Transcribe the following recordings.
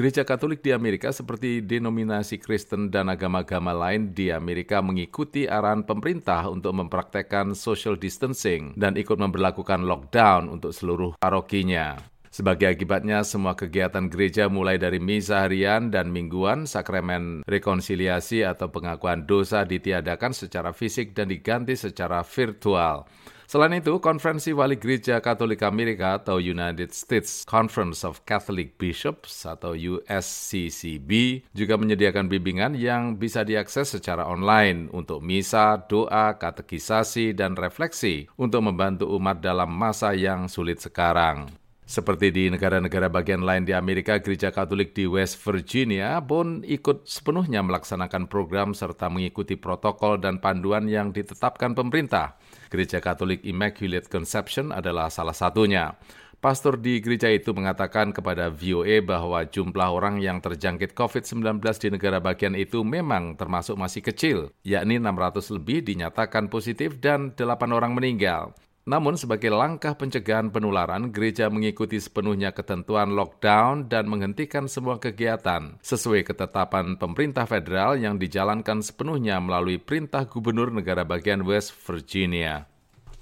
Gereja Katolik di Amerika seperti denominasi Kristen dan agama-agama lain di Amerika mengikuti arahan pemerintah untuk mempraktekkan social distancing dan ikut memperlakukan lockdown untuk seluruh parokinya. Sebagai akibatnya, semua kegiatan gereja mulai dari misa harian dan mingguan, sakramen rekonsiliasi atau pengakuan dosa ditiadakan secara fisik dan diganti secara virtual. Selain itu, Konferensi Wali Gereja Katolik Amerika atau United States Conference of Catholic Bishops atau USCCB juga menyediakan bimbingan yang bisa diakses secara online untuk misa, doa, katekisasi, dan refleksi untuk membantu umat dalam masa yang sulit sekarang. Seperti di negara-negara bagian lain di Amerika, Gereja Katolik di West Virginia pun ikut sepenuhnya melaksanakan program serta mengikuti protokol dan panduan yang ditetapkan pemerintah. Gereja Katolik Immaculate Conception adalah salah satunya. Pastor di gereja itu mengatakan kepada VOA bahwa jumlah orang yang terjangkit COVID-19 di negara bagian itu memang termasuk masih kecil, yakni 600 lebih dinyatakan positif dan 8 orang meninggal. Namun sebagai langkah pencegahan penularan, gereja mengikuti sepenuhnya ketentuan lockdown dan menghentikan semua kegiatan sesuai ketetapan pemerintah federal yang dijalankan sepenuhnya melalui perintah gubernur negara bagian West Virginia.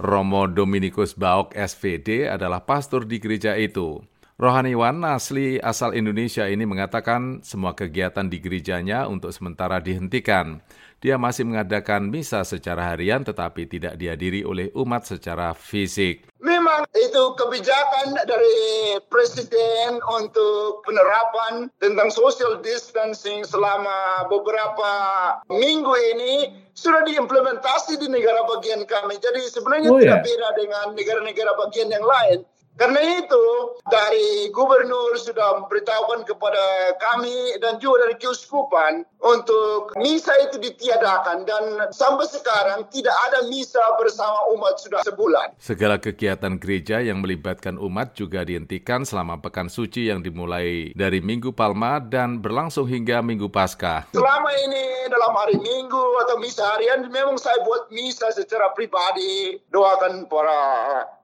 Romo Dominikus Baok SVD adalah pastor di gereja itu. Rohaniwan asli asal Indonesia ini mengatakan semua kegiatan di gerejanya untuk sementara dihentikan. Dia masih mengadakan misa secara harian tetapi tidak dihadiri oleh umat secara fisik. Memang itu kebijakan dari Presiden untuk penerapan tentang social distancing selama beberapa minggu ini sudah diimplementasi di negara bagian kami. Jadi sebenarnya oh, tidak ya? beda dengan negara-negara bagian yang lain. Karena itu dari gubernur sudah memberitahukan kepada kami dan juga dari keuskupan untuk misa itu ditiadakan dan sampai sekarang tidak ada misa bersama umat sudah sebulan. Segala kegiatan gereja yang melibatkan umat juga dihentikan selama pekan suci yang dimulai dari Minggu Palma dan berlangsung hingga Minggu Paskah. Selama ini dalam hari Minggu atau misa harian memang saya buat misa secara pribadi doakan para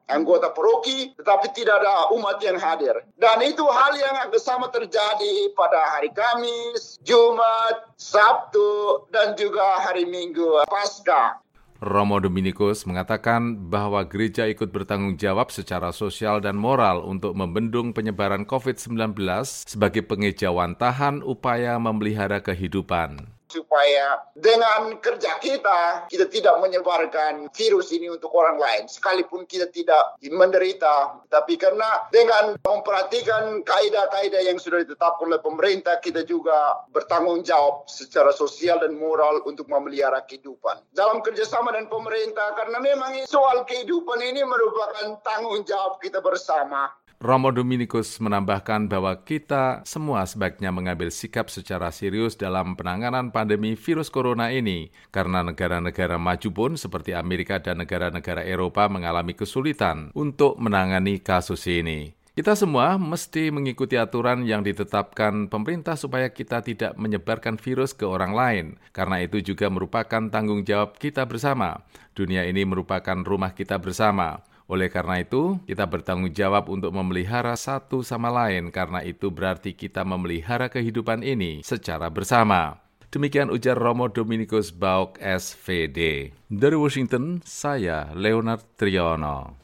anggota paroki, tetapi tidak ada umat yang hadir. Dan itu hal yang sama terjadi pada hari Kamis, Jumat, Sabtu, dan juga hari Minggu Pasca. Romo Dominikus mengatakan bahwa gereja ikut bertanggung jawab secara sosial dan moral untuk membendung penyebaran COVID-19 sebagai pengejauhan upaya memelihara kehidupan supaya dengan kerja kita kita tidak menyebarkan virus ini untuk orang lain. Sekalipun kita tidak menderita tapi karena dengan memperhatikan kaidah-kaidah yang sudah ditetapkan oleh pemerintah kita juga bertanggung jawab secara sosial dan moral untuk memelihara kehidupan. Dalam kerjasama dengan pemerintah karena memang soal kehidupan ini merupakan tanggung jawab kita bersama Romo Dominikus menambahkan bahwa kita semua sebaiknya mengambil sikap secara serius dalam penanganan pandemi virus corona ini, karena negara-negara maju pun seperti Amerika dan negara-negara Eropa mengalami kesulitan untuk menangani kasus ini. Kita semua mesti mengikuti aturan yang ditetapkan pemerintah supaya kita tidak menyebarkan virus ke orang lain, karena itu juga merupakan tanggung jawab kita bersama. Dunia ini merupakan rumah kita bersama. Oleh karena itu, kita bertanggung jawab untuk memelihara satu sama lain, karena itu berarti kita memelihara kehidupan ini secara bersama. Demikian ujar Romo Dominikus Bauk SVD. Dari Washington, saya Leonard Triono.